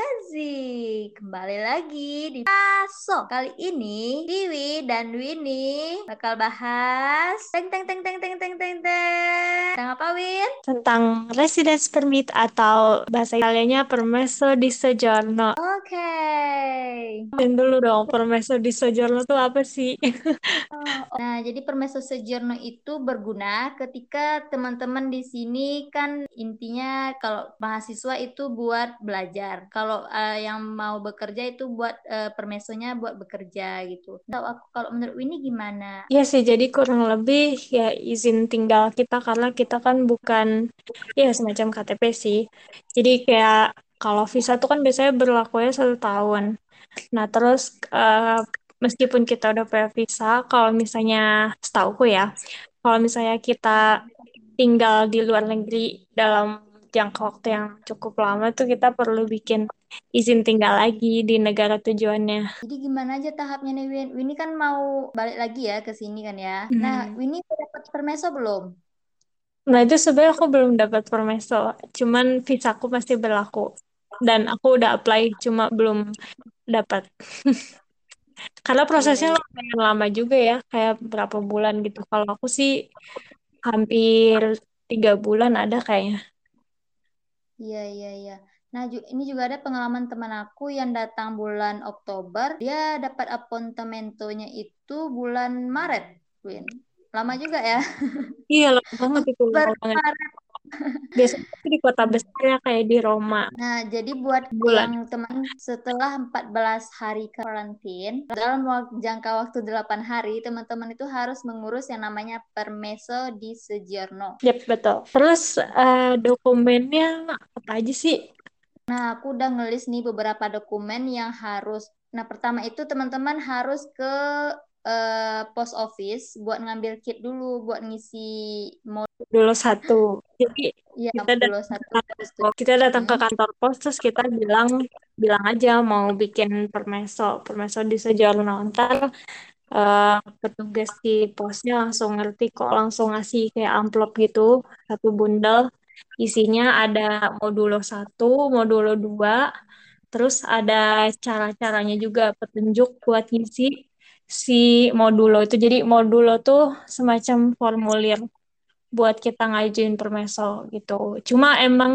Gazi. Kembali lagi di Paso. Kali ini Dewi dan Winnie bakal bahas teng teng teng teng teng teng teng teng. Tentang apa Win? tentang residence permit atau bahasa Italianya permesso di soggiorno. Oke. Jelasin dulu dong, permesso di soggiorno itu apa sih? Oh, oh. Nah, jadi permesso soggiorno itu berguna ketika teman-teman di sini kan intinya kalau mahasiswa itu buat belajar. Kalau uh, yang mau bekerja itu buat uh, permesonya buat bekerja gitu. Tahu aku kalau menurut ini gimana? Iya sih, jadi kurang lebih ya izin tinggal kita karena kita kan bukan ya semacam KTP sih. Jadi kayak kalau visa tuh kan biasanya berlakunya satu tahun. Nah, terus uh, meskipun kita udah punya visa, kalau misalnya setauku ya, kalau misalnya kita tinggal di luar negeri dalam jangka waktu yang cukup lama tuh kita perlu bikin izin tinggal lagi di negara tujuannya. Jadi gimana aja tahapnya nih Win? Winnie kan mau balik lagi ya ke sini kan ya. Hmm. Nah, Winnie dapat permeso belum? Nah, itu sebenarnya aku belum dapat permeso, cuman visaku masih berlaku. Dan aku udah apply, cuma belum dapat. Karena prosesnya yeah. lumayan lama juga ya, kayak berapa bulan gitu. Kalau aku sih hampir tiga bulan ada kayaknya. Iya, iya, iya. Nah, ini juga ada pengalaman teman aku yang datang bulan Oktober. Dia dapat appontementonya itu bulan Maret, Win. Lama juga ya. Iya, lama banget itu. Lama banget. Biasanya di kota besarnya kayak di Roma. Nah, jadi buat Bulan. yang teman setelah 14 hari karantin, dalam jangka waktu 8 hari, teman-teman itu harus mengurus yang namanya permeso di Soggiorno. Yep, betul. Terus uh, dokumennya apa aja sih? Nah, aku udah ngelis nih beberapa dokumen yang harus. Nah, pertama itu teman-teman harus ke uh, post office buat ngambil kit dulu buat ngisi dulu satu jadi ya, kita datang satu. kita datang ke kantor pos terus kita bilang bilang aja mau bikin permeso permeso di sejauh ntar uh, petugas di posnya langsung ngerti kok langsung ngasih kayak amplop gitu satu bundel isinya ada modulo satu modulo dua terus ada cara-caranya juga petunjuk buat ngisi si modulo itu. Jadi modulo tuh semacam formulir buat kita ngajuin permeso gitu. Cuma emang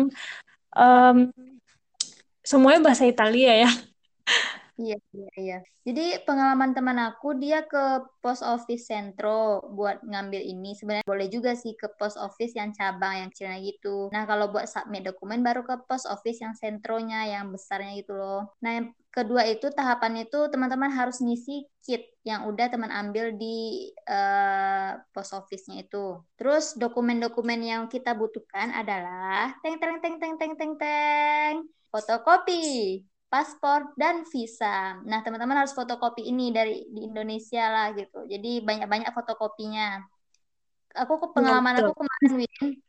um, semuanya bahasa Italia ya. Iya, iya, iya. Jadi pengalaman teman aku dia ke post office sentro buat ngambil ini. Sebenarnya boleh juga sih ke post office yang cabang yang kecilnya gitu. Nah, kalau buat submit dokumen baru ke post office yang sentronya yang besarnya gitu loh. Nah, yang kedua itu tahapan itu teman-teman harus ngisi kit yang udah teman ambil di uh, post office-nya itu. Terus dokumen-dokumen yang kita butuhkan adalah teng teng teng teng teng teng teng fotokopi paspor dan visa. Nah, teman-teman harus fotokopi ini dari di Indonesia lah gitu. Jadi banyak-banyak fotokopinya. Aku ke pengalaman aku kemarin Win,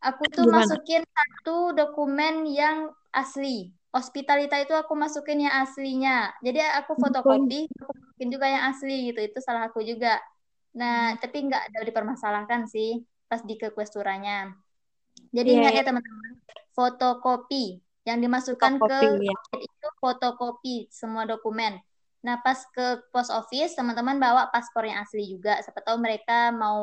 aku tuh Gimana? masukin satu dokumen yang asli. Hospitalita itu aku masukin yang aslinya. Jadi aku fotokopi, aku masukin juga yang asli gitu. Itu salah aku juga. Nah, tapi nggak ada dipermasalahkan sih pas di kekuesturanya. Jadi yeah. ingat ya teman-teman, fotokopi yang dimasukkan ke ya. itu fotokopi semua dokumen. Nah, pas ke post office, teman-teman bawa paspor yang asli juga. Siapa tahu mereka mau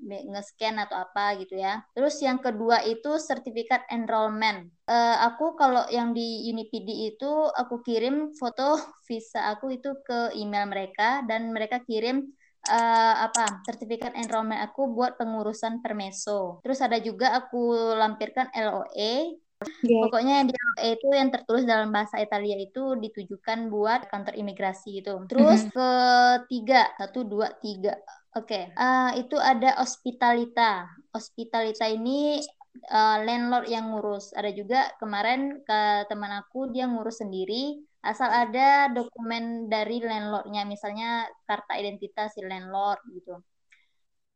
nge-scan atau apa gitu ya. Terus yang kedua itu sertifikat enrollment. Uh, aku kalau yang di Unipd itu, aku kirim foto visa aku itu ke email mereka. Dan mereka kirim uh, apa sertifikat enrollment aku buat pengurusan permeso. Terus ada juga aku lampirkan LOE Yeah. Pokoknya LOE itu yang tertulis dalam bahasa Italia itu ditujukan buat kantor imigrasi gitu. Terus mm -hmm. ketiga, satu, dua, tiga. Oke, okay. uh, itu ada hospitalita. Hospitalita ini uh, landlord yang ngurus. Ada juga kemarin ke teman aku dia ngurus sendiri. Asal ada dokumen dari landlordnya, misalnya karta identitas si landlord gitu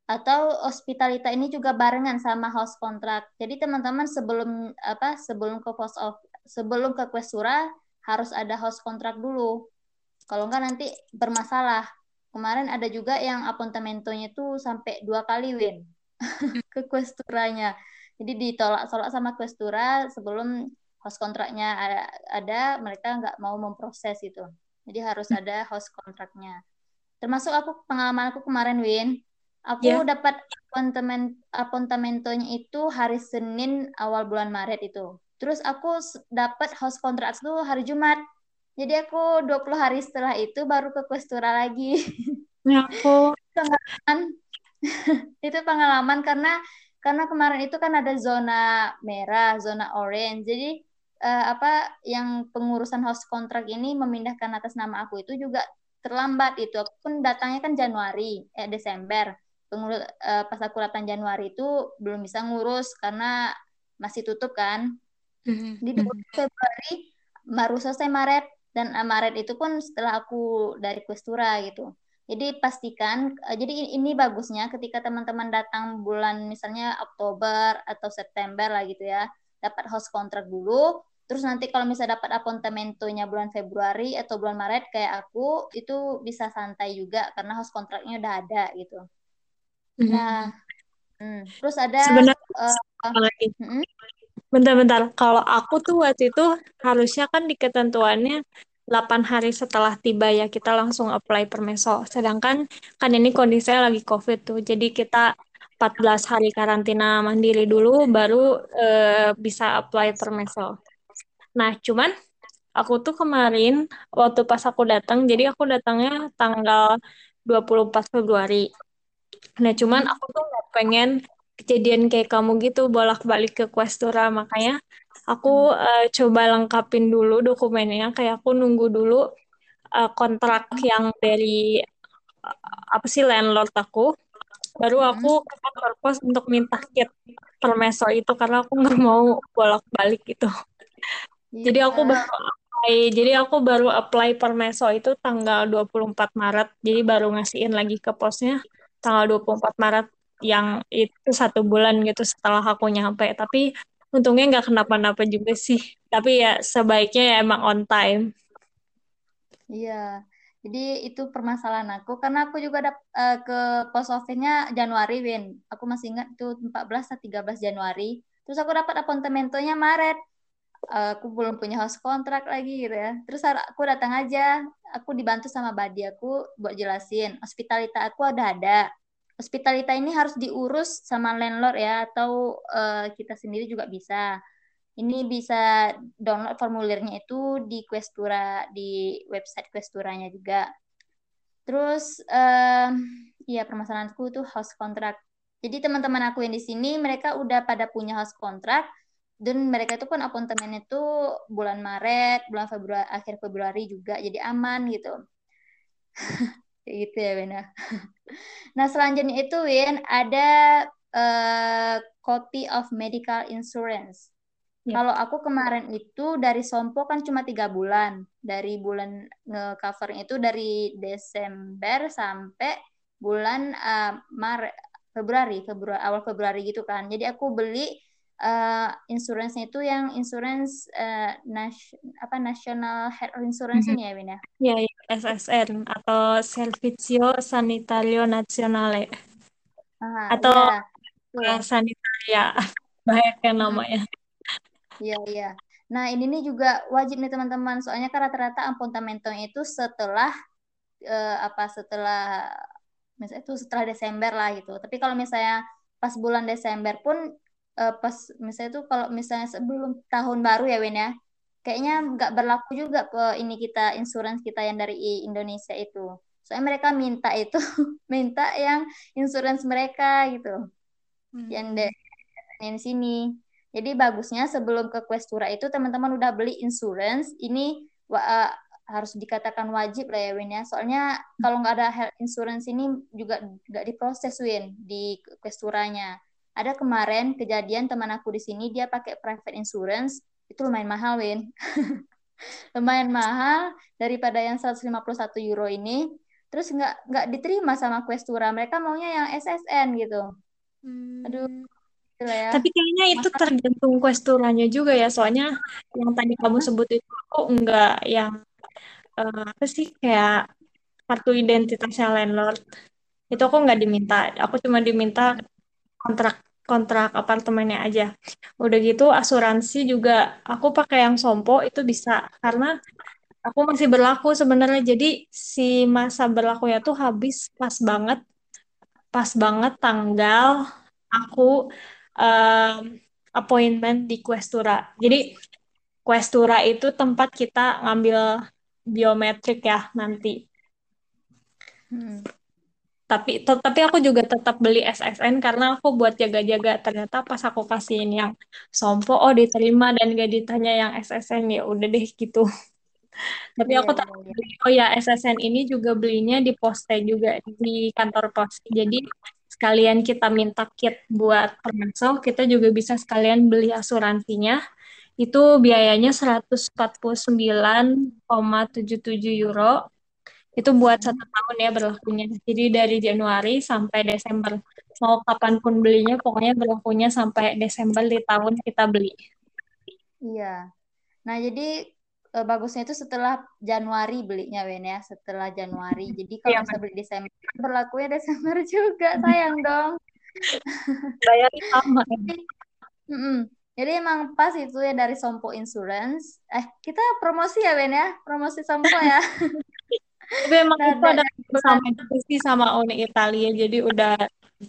atau hospitalita ini juga barengan sama house contract. Jadi teman-teman sebelum apa sebelum ke post of sebelum ke questura harus ada house contract dulu. Kalau enggak nanti bermasalah. Kemarin ada juga yang apontementonya itu sampai dua kali win ke questuranya. Jadi ditolak-tolak sama questura sebelum host kontraknya ada, ada mereka nggak mau memproses itu. Jadi harus hmm. ada host kontraknya. Termasuk aku pengalaman aku kemarin Win, aku yeah. dapat appointment appointmentonya itu hari Senin awal bulan Maret itu. Terus aku dapat host kontrak itu hari Jumat. Jadi aku 20 hari setelah itu baru ke Kustura lagi. Ya aku pengalaman itu pengalaman karena karena kemarin itu kan ada zona merah, zona orange. Jadi uh, apa yang pengurusan host kontrak ini memindahkan atas nama aku itu juga terlambat itu. Aku pun datangnya kan Januari, eh Desember. Pengurus uh, pas aku datang Januari itu belum bisa ngurus karena masih tutup kan. Mm-hmm. Di Februari baru selesai Maret dan uh, Maret itu pun setelah aku dari Questura gitu. Jadi pastikan uh, jadi ini bagusnya ketika teman-teman datang bulan misalnya Oktober atau September lah gitu ya, dapat host kontrak dulu. Terus nanti kalau misalnya dapat apontementonya bulan Februari atau bulan Maret kayak aku itu bisa santai juga karena host kontraknya udah ada gitu. Nah, hmm. terus ada sebenarnya uh, lagi. Hmm? Bentar-bentar, kalau aku tuh waktu itu harusnya kan di ketentuannya 8 hari setelah tiba ya kita langsung apply permeso. Sedangkan kan ini kondisinya lagi COVID tuh. Jadi kita 14 hari karantina mandiri dulu baru uh, bisa apply permeso. Nah, cuman aku tuh kemarin waktu pas aku datang, jadi aku datangnya tanggal 24 Februari. Nah, cuman aku tuh nggak pengen kejadian kayak kamu gitu bolak-balik ke Questura, makanya aku uh, coba lengkapin dulu dokumennya. Kayak aku nunggu dulu uh, kontrak yang dari uh, apa sih landlord aku. Baru aku ke kantor pos untuk minta kit permeso itu karena aku nggak mau bolak-balik gitu. Yeah. jadi aku baru apply jadi aku baru apply permeso itu tanggal 24 Maret. Jadi baru ngasihin lagi ke posnya tanggal 24 Maret yang itu satu bulan gitu setelah aku nyampe. Tapi untungnya nggak kenapa-napa juga sih. Tapi ya sebaiknya ya emang on time. Iya. Jadi itu permasalahan aku. Karena aku juga ada uh, ke post office-nya Januari Win. Aku masih ingat itu 14 atau 13 Januari. Terus aku dapat apontementonya Maret aku belum punya house kontrak lagi gitu ya terus aku datang aja aku dibantu sama badi aku buat jelasin hospitalita aku ada ada hospitalita ini harus diurus sama landlord ya atau uh, kita sendiri juga bisa. Ini bisa download formulirnya itu di Questura di website Questuranya juga. Terus uh, ya permasalahanku itu house contract. Jadi teman-teman aku yang di sini mereka udah pada punya house contract dan mereka itu kan appointment itu bulan Maret, bulan Februari, akhir Februari juga jadi aman gitu. Kayak gitu ya Wina. nah selanjutnya itu Win ada uh, copy of medical insurance. Ya. Kalau aku kemarin itu dari Sompo kan cuma tiga bulan. Dari bulan nge-cover itu dari Desember sampai bulan uh, Maret, Februari, Februari awal Februari gitu kan. Jadi aku beli uh, insurance itu yang insurance uh, nas apa national health insurance mm -hmm. ini ya Win ya? Iya, ya, SSN atau Servizio Sanitario Nazionale. Ah, atau ya. sanitaria banyak yang namanya. Iya, iya. Nah, ini nih juga wajib nih teman-teman. Soalnya kan rata-rata ampuntamento itu setelah uh, apa setelah misalnya itu setelah Desember lah gitu. Tapi kalau misalnya pas bulan Desember pun uh, pas misalnya itu kalau misalnya sebelum tahun baru ya Win ya kayaknya nggak berlaku juga ke ini kita insurance kita yang dari Indonesia itu. Soalnya mereka minta itu minta yang insurance mereka gitu. Hmm. yang dari yang sini. Jadi bagusnya sebelum ke Questura itu teman-teman udah beli insurance ini uh, harus dikatakan wajib lah ya Win ya. Soalnya kalau nggak ada health insurance ini juga nggak diproses Win di Questuranya ada kemarin kejadian teman aku di sini dia pakai private insurance itu lumayan mahal Win. Lumayan mahal daripada yang 151 euro ini. Terus nggak nggak diterima sama Questura. Mereka maunya yang SSN gitu. Hmm. aduh ya. Tapi kayaknya itu tergantung questuranya juga ya, soalnya yang tadi kamu sebut itu aku enggak yang uh, apa sih kayak kartu identitasnya landlord. Itu aku nggak diminta, aku cuma diminta kontrak kontrak apartemennya aja. Udah gitu asuransi juga aku pakai yang Sompo itu bisa karena aku masih berlaku sebenarnya. Jadi si masa berlakunya tuh habis pas banget, pas banget tanggal aku um, appointment di Questura. Jadi Questura itu tempat kita ngambil biometrik ya nanti. Hmm. Tapi tapi aku juga tetap beli SSN karena aku buat jaga-jaga. Ternyata pas aku kasihin yang Sompo, oh diterima dan gak ditanya yang SSN ya udah deh gitu. Tapi Iya, aku iya, tak iya. beli. Oh ya SSN ini juga belinya di poste juga di kantor pos. Jadi sekalian kita minta kit buat permeso, kita juga bisa sekalian beli asuransinya. Itu biayanya 149,77 euro. Itu buat Hmm. satu tahun ya berlakunya. Jadi dari Januari sampai Desember. Mau kapan pun belinya, pokoknya berlakunya sampai Desember di tahun kita beli. Iya. Nah, jadi eh, bagusnya itu setelah Januari belinya, Wen ya. Setelah Januari. Jadi kalau Iya, bisa beli Desember, berlakunya Desember juga. Sayang dong. bayarnya sama. Jadi. Jadi emang pas itu ya dari Sompo Insurance. Eh, kita promosi ya, Wen ya. Promosi Sompo ya. Tapi emang Nah, itu da- ada sama sih sama Uni Italia, jadi udah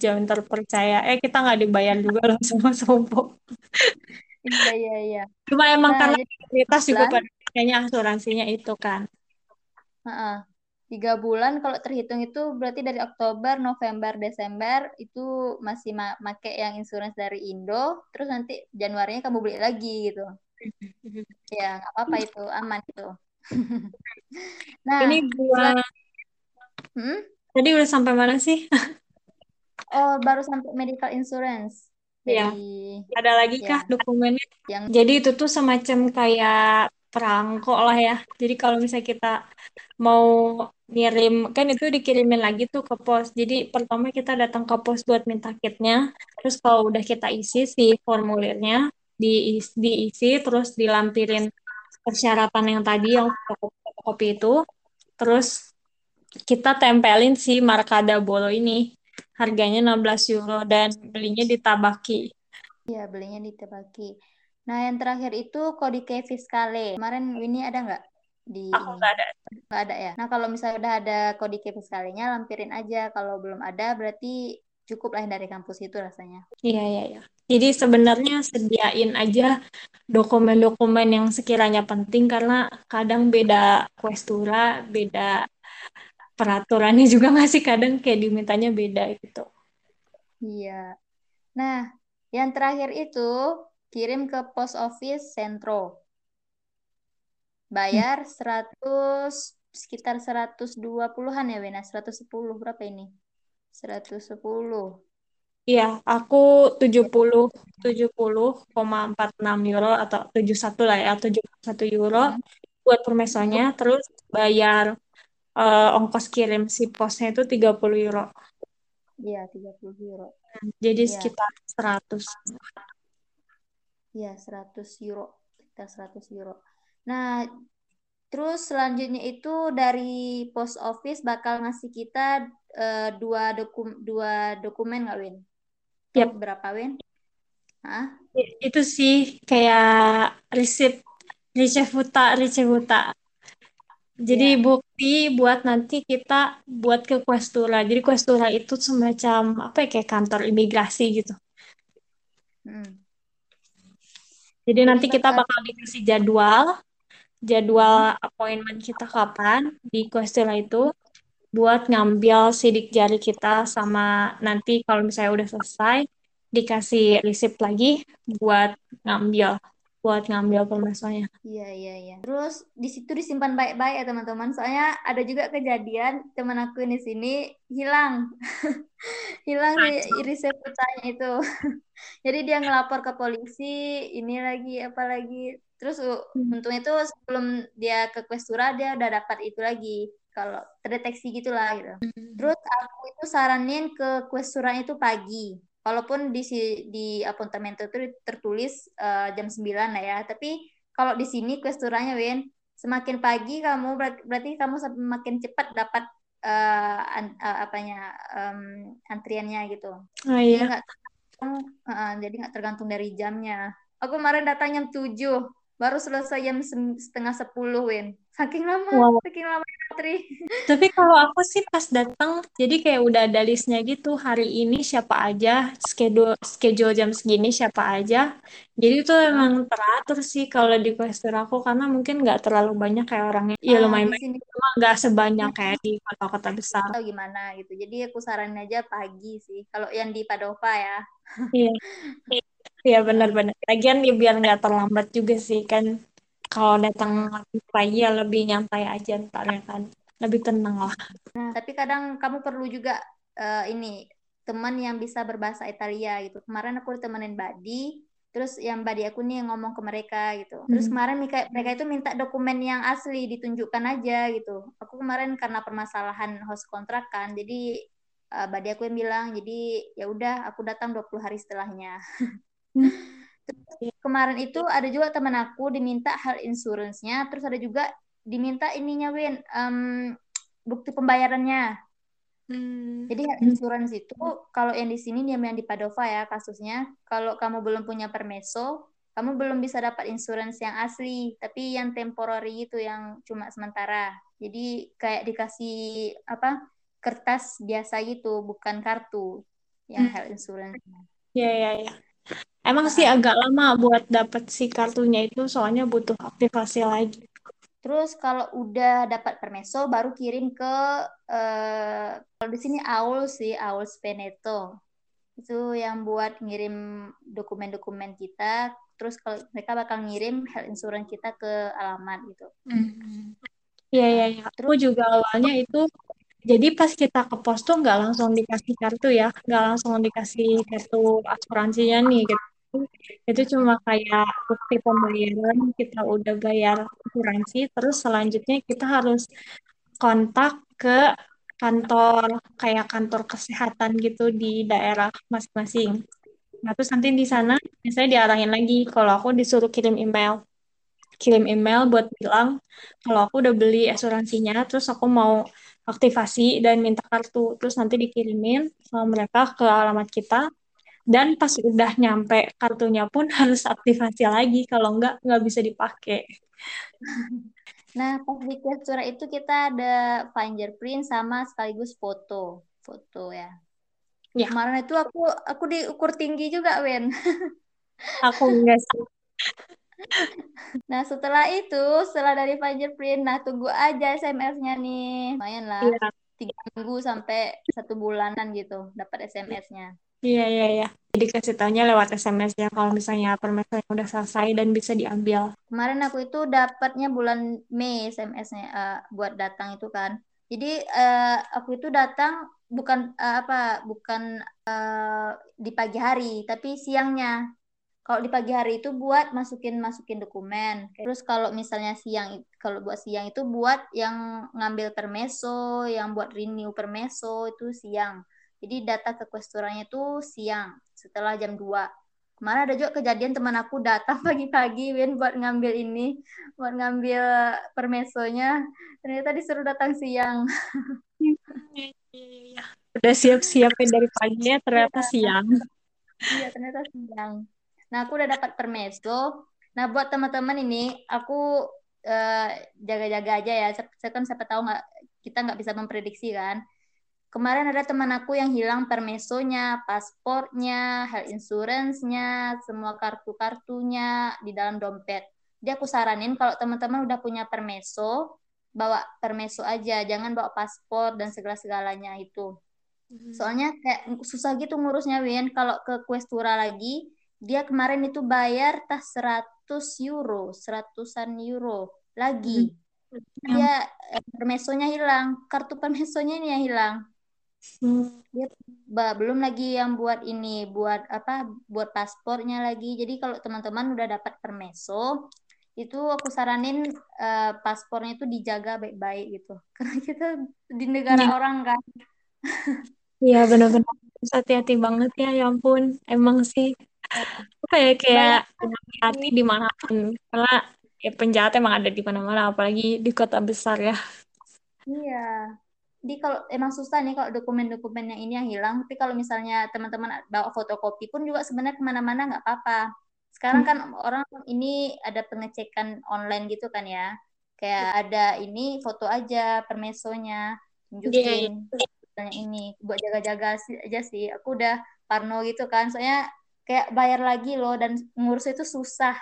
jauh terpercaya. Eh kita nggak dibayar juga loh sama Sompo. Iya, iya, iya. Cuma emang Nah, karena mayoritas juga pada pakainya asuransinya itu kan. heeh. tiga bulan kalau terhitung itu berarti dari Oktober, November, Desember itu masih ma make yang insurance dari Indo, terus nanti Januarinya kamu beli lagi gitu. Ya, nggak apa-apa itu, aman itu. Nah, Ini buat hmm? tadi udah sampai mana sih? Oh, baru sampai medical insurance Iya. dari Ada lagi ya kah dokumennya? yang Jadi itu tuh semacam kayak perangko lah ya. Jadi kalau misalnya kita mau ngirim, kan itu dikirimin lagi tuh ke pos. Jadi pertama kita datang ke pos buat minta kitnya. Terus kalau udah kita isi si formulirnya, diisi, diisi terus dilampirin persyaratan yang tadi yang fotokopi itu. Terus kita tempelin si Markada Bolo ini. Harganya 16 euro dan belinya di Tabaki. ya belinya di Tebaki. Nah, yang terakhir itu Kodike Fiskale. Kemarin Winnie ada nggak di Aku ini? nggak ada. Nggak ada ya. Nah, kalau misalnya udah ada Kodike Fiskalenya, lampirin aja. Kalau belum ada, berarti cukup lah dari kampus itu rasanya. Iya, iya, iya. Jadi sebenarnya sediain aja dokumen-dokumen yang sekiranya penting karena kadang beda questura, beda peraturannya juga masih kadang kayak dimintanya beda gitu. Iya. Nah, yang terakhir itu kirim ke post office Sentro. Bayar 100 sekitar 120-an ya, Wena. 110 berapa ini? 110. Iya, aku 70 70,46 euro atau 71 lah ya, 71 euro Hmm. buat permesonya, terus bayar eh, ongkos kirim si posnya itu 30 euro. Iya, 30 euro. Jadi Iya. sekitar 100. Iya, 100 euro. Sekitar 100 euro. Nah, terus selanjutnya itu dari post office bakal ngasih kita eh, dua dokum dua dokumen nggak, Win? Yap. berapa, Win? Hah? Itu sih kayak resip ricevuta ricevuta. Jadi Iya. bukti buat nanti kita buat ke Questura. Jadi Questura itu semacam apa ya kayak kantor imigrasi gitu. Hmm. Jadi nanti kita bakal bakal dikasih jadwal, jadwal appointment kita kapan di Questura itu buat ngambil sidik jari kita sama nanti kalau misalnya udah selesai dikasih resip lagi buat ngambil buat ngambil permesonya. Iya, iya, iya. Terus di situ disimpan baik-baik ya teman-teman. Soalnya ada juga kejadian teman aku di sini hilang. hilang resep putanya itu. Jadi dia ngelapor ke polisi, ini lagi apa lagi. Terus Hmm. untungnya itu sebelum dia ke Questura dia udah dapat itu lagi. Kalau terdeteksi gitulah gitu. Terus aku itu saranin ke Questura itu pagi. Walaupun di si- di apartemen itu tertulis eh, jam 9 lah ya, tapi kalau di sini Questuranya Win, semakin pagi kamu ber- berarti kamu semakin cepat dapat eh, an- eh, apanya em, antriannya gitu. Oh Jadi iya. uh, jadi nggak tergantung dari jamnya. Aku kemarin datang jam 7, baru selesai jam setengah 10, Win. Saking lama, wow. saking lama antri. Tapi kalau aku sih pas datang, jadi kayak udah ada listnya gitu. Hari ini siapa aja, schedule schedule jam segini siapa aja. Jadi itu hmm. emang teratur sih kalau di Questur aku karena mungkin nggak terlalu banyak kayak orangnya. Iya ah, lumayan banyak, cuma nggak sebanyak hmm. kayak di kota-kota besar. Atau gimana gitu. Jadi aku saranin aja pagi sih. Kalau yang di Padova ya. Iya. Iya benar-benar. Lagian ya biar nggak terlambat juga sih kan. Kalau datang lebih pagi ya lebih nyantai aja ntar ya kan. Lebih tenang lah. Nah, tapi kadang kamu perlu juga uh, ini teman yang bisa berbahasa Italia gitu. Kemarin aku temenin Badi terus yang Badi aku nih yang ngomong ke mereka gitu. Terus hmm. kemarin mereka, mereka itu minta dokumen yang asli ditunjukkan aja gitu. Aku kemarin karena permasalahan host kontrak kan jadi uh, Badi aku yang bilang jadi ya udah aku datang 20 hari setelahnya hmm. kemarin itu ada juga teman aku diminta hal insurance-nya, terus ada juga diminta ininya Win, um, bukti pembayarannya. Hmm. Jadi hal insurance itu kalau yang di sini dia yang di Padova ya kasusnya, kalau kamu belum punya permeso, kamu belum bisa dapat insurance yang asli, tapi yang temporary itu yang cuma sementara. Jadi kayak dikasih apa kertas biasa gitu, bukan kartu yang hmm. health insurance. Ya ya ya. Emang sih agak lama buat dapet si kartunya itu, soalnya butuh aktivasi lagi. Terus kalau udah dapat permeso, baru kirim ke uh, kalau di sini Aul sih, Aul Speneto. Itu yang buat ngirim dokumen-dokumen kita. Terus kalau mereka bakal ngirim health insurance kita ke alamat gitu. Hmm. Iya, iya, iya. Terus Aku juga awalnya itu jadi pas kita ke pos tuh nggak langsung dikasih kartu ya, nggak langsung dikasih kartu asuransinya nih gitu itu cuma kayak bukti pembayaran kita udah bayar asuransi terus selanjutnya kita harus kontak ke kantor kayak kantor kesehatan gitu di daerah masing-masing. Nah, terus nanti di sana saya diarahin lagi kalau aku disuruh kirim email. Kirim email buat bilang kalau aku udah beli asuransinya, terus aku mau aktivasi dan minta kartu. Terus nanti dikirimin sama mereka ke alamat kita dan pas udah nyampe kartunya pun harus aktivasi lagi kalau enggak nggak bisa dipakai. Nah pas di surat itu kita ada fingerprint sama sekaligus foto. Foto ya. Ya. Kemarin itu aku aku diukur tinggi juga Wen. Aku enggak sih. Nah setelah itu, setelah dari fingerprint, nah tunggu aja SMS-nya nih. Lumayan lah, ya. tiga minggu sampai satu bulanan gitu dapat SMS-nya. Iya, iya, iya. Jadi kasih taunya lewat SMS ya kalau misalnya permasalahannya udah selesai dan bisa diambil. Kemarin aku itu dapatnya bulan Mei SMS-nya uh, eh, buat datang itu kan. Jadi uh, aku itu datang bukan uh, apa bukan uh, di pagi hari tapi siangnya. Kalau di pagi hari itu buat masukin masukin dokumen. Terus kalau misalnya siang kalau buat siang itu buat yang ngambil permeso, yang buat renew permeso itu siang. Jadi data kekusturannya itu siang setelah jam 2. Kemarin ada juga kejadian teman aku datang pagi-pagi Win buat ngambil ini, buat ngambil permesonya. Ternyata disuruh datang siang. Udah siap-siapin dari pagi ya ternyata iya. siang. Iya, ternyata siang. Nah, aku udah dapat permeso. Nah, buat teman-teman ini, aku uh, jaga-jaga aja ya. Saya kan siapa tahu nggak kita nggak bisa memprediksi kan. Kemarin ada teman aku yang hilang permesonya, paspornya, health insurance-nya, semua kartu-kartunya di dalam dompet. Jadi aku saranin kalau teman-teman udah punya permeso, bawa permeso aja, jangan bawa paspor dan segala-segalanya itu. Hmm. Soalnya kayak susah gitu ngurusnya Win. Kalau ke Questura lagi, dia kemarin itu bayar tas 100 euro, seratusan euro lagi. Hmm. Dia eh, permesonya hilang, kartu permesonya ini yang hilang. Hmm. Dia belum lagi yang buat ini, buat apa? Buat paspornya lagi. Jadi kalau teman-teman udah dapat permeso, itu aku saranin uh, paspornya itu dijaga baik-baik gitu. Karena kita di negara ya. orang kan. Iya benar-benar hati-hati banget ya, ya ampun. Emang sih kayak kayak hati di mana pun karena ya penjahat emang ada di mana-mana apalagi di kota besar ya. Iya di kalau emang susah nih kalau dokumen-dokumennya ini yang hilang. Tapi kalau misalnya teman-teman bawa fotokopi pun juga sebenarnya ke mana-mana nggak apa-apa. Sekarang kan orang ini ada pengecekan online gitu kan ya. Kayak ada ini foto aja permesonya tunjukin yeah, ini. Buat jaga-jaga aja sih. Aku udah parno gitu kan. Soalnya kayak bayar lagi loh. Dan ngurus itu susah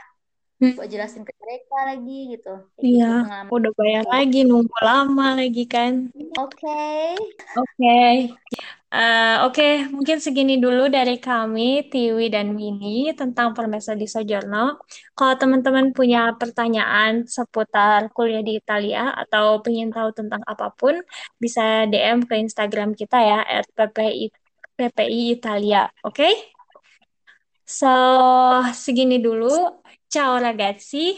hmm. buat jelasin ke mereka lagi gitu. Iya, gitu, udah bayar lagi, nunggu lama lagi kan. Oke. Okay. Oke. Okay. Uh, Oke, okay. mungkin segini dulu dari kami, Tiwi dan Mini, tentang Permesa di Sojorno. Kalau teman-teman punya pertanyaan seputar kuliah di Italia atau ingin tahu tentang apa pun, bisa DM ke Instagram kita ya, PPI, PPI Italia. Oke? Okay? So, segini dulu. Ciao ragazzi.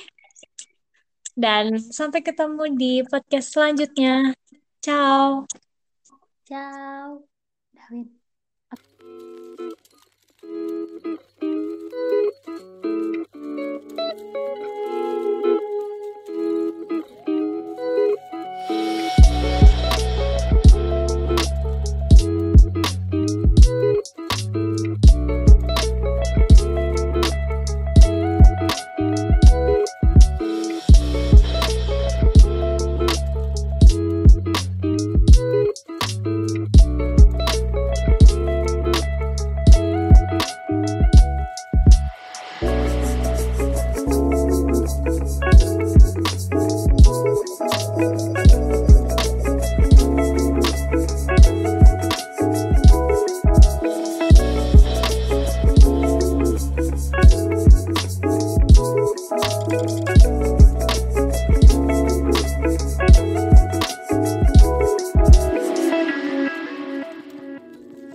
Dan sampai ketemu di podcast selanjutnya. Ciao. Ciao. David.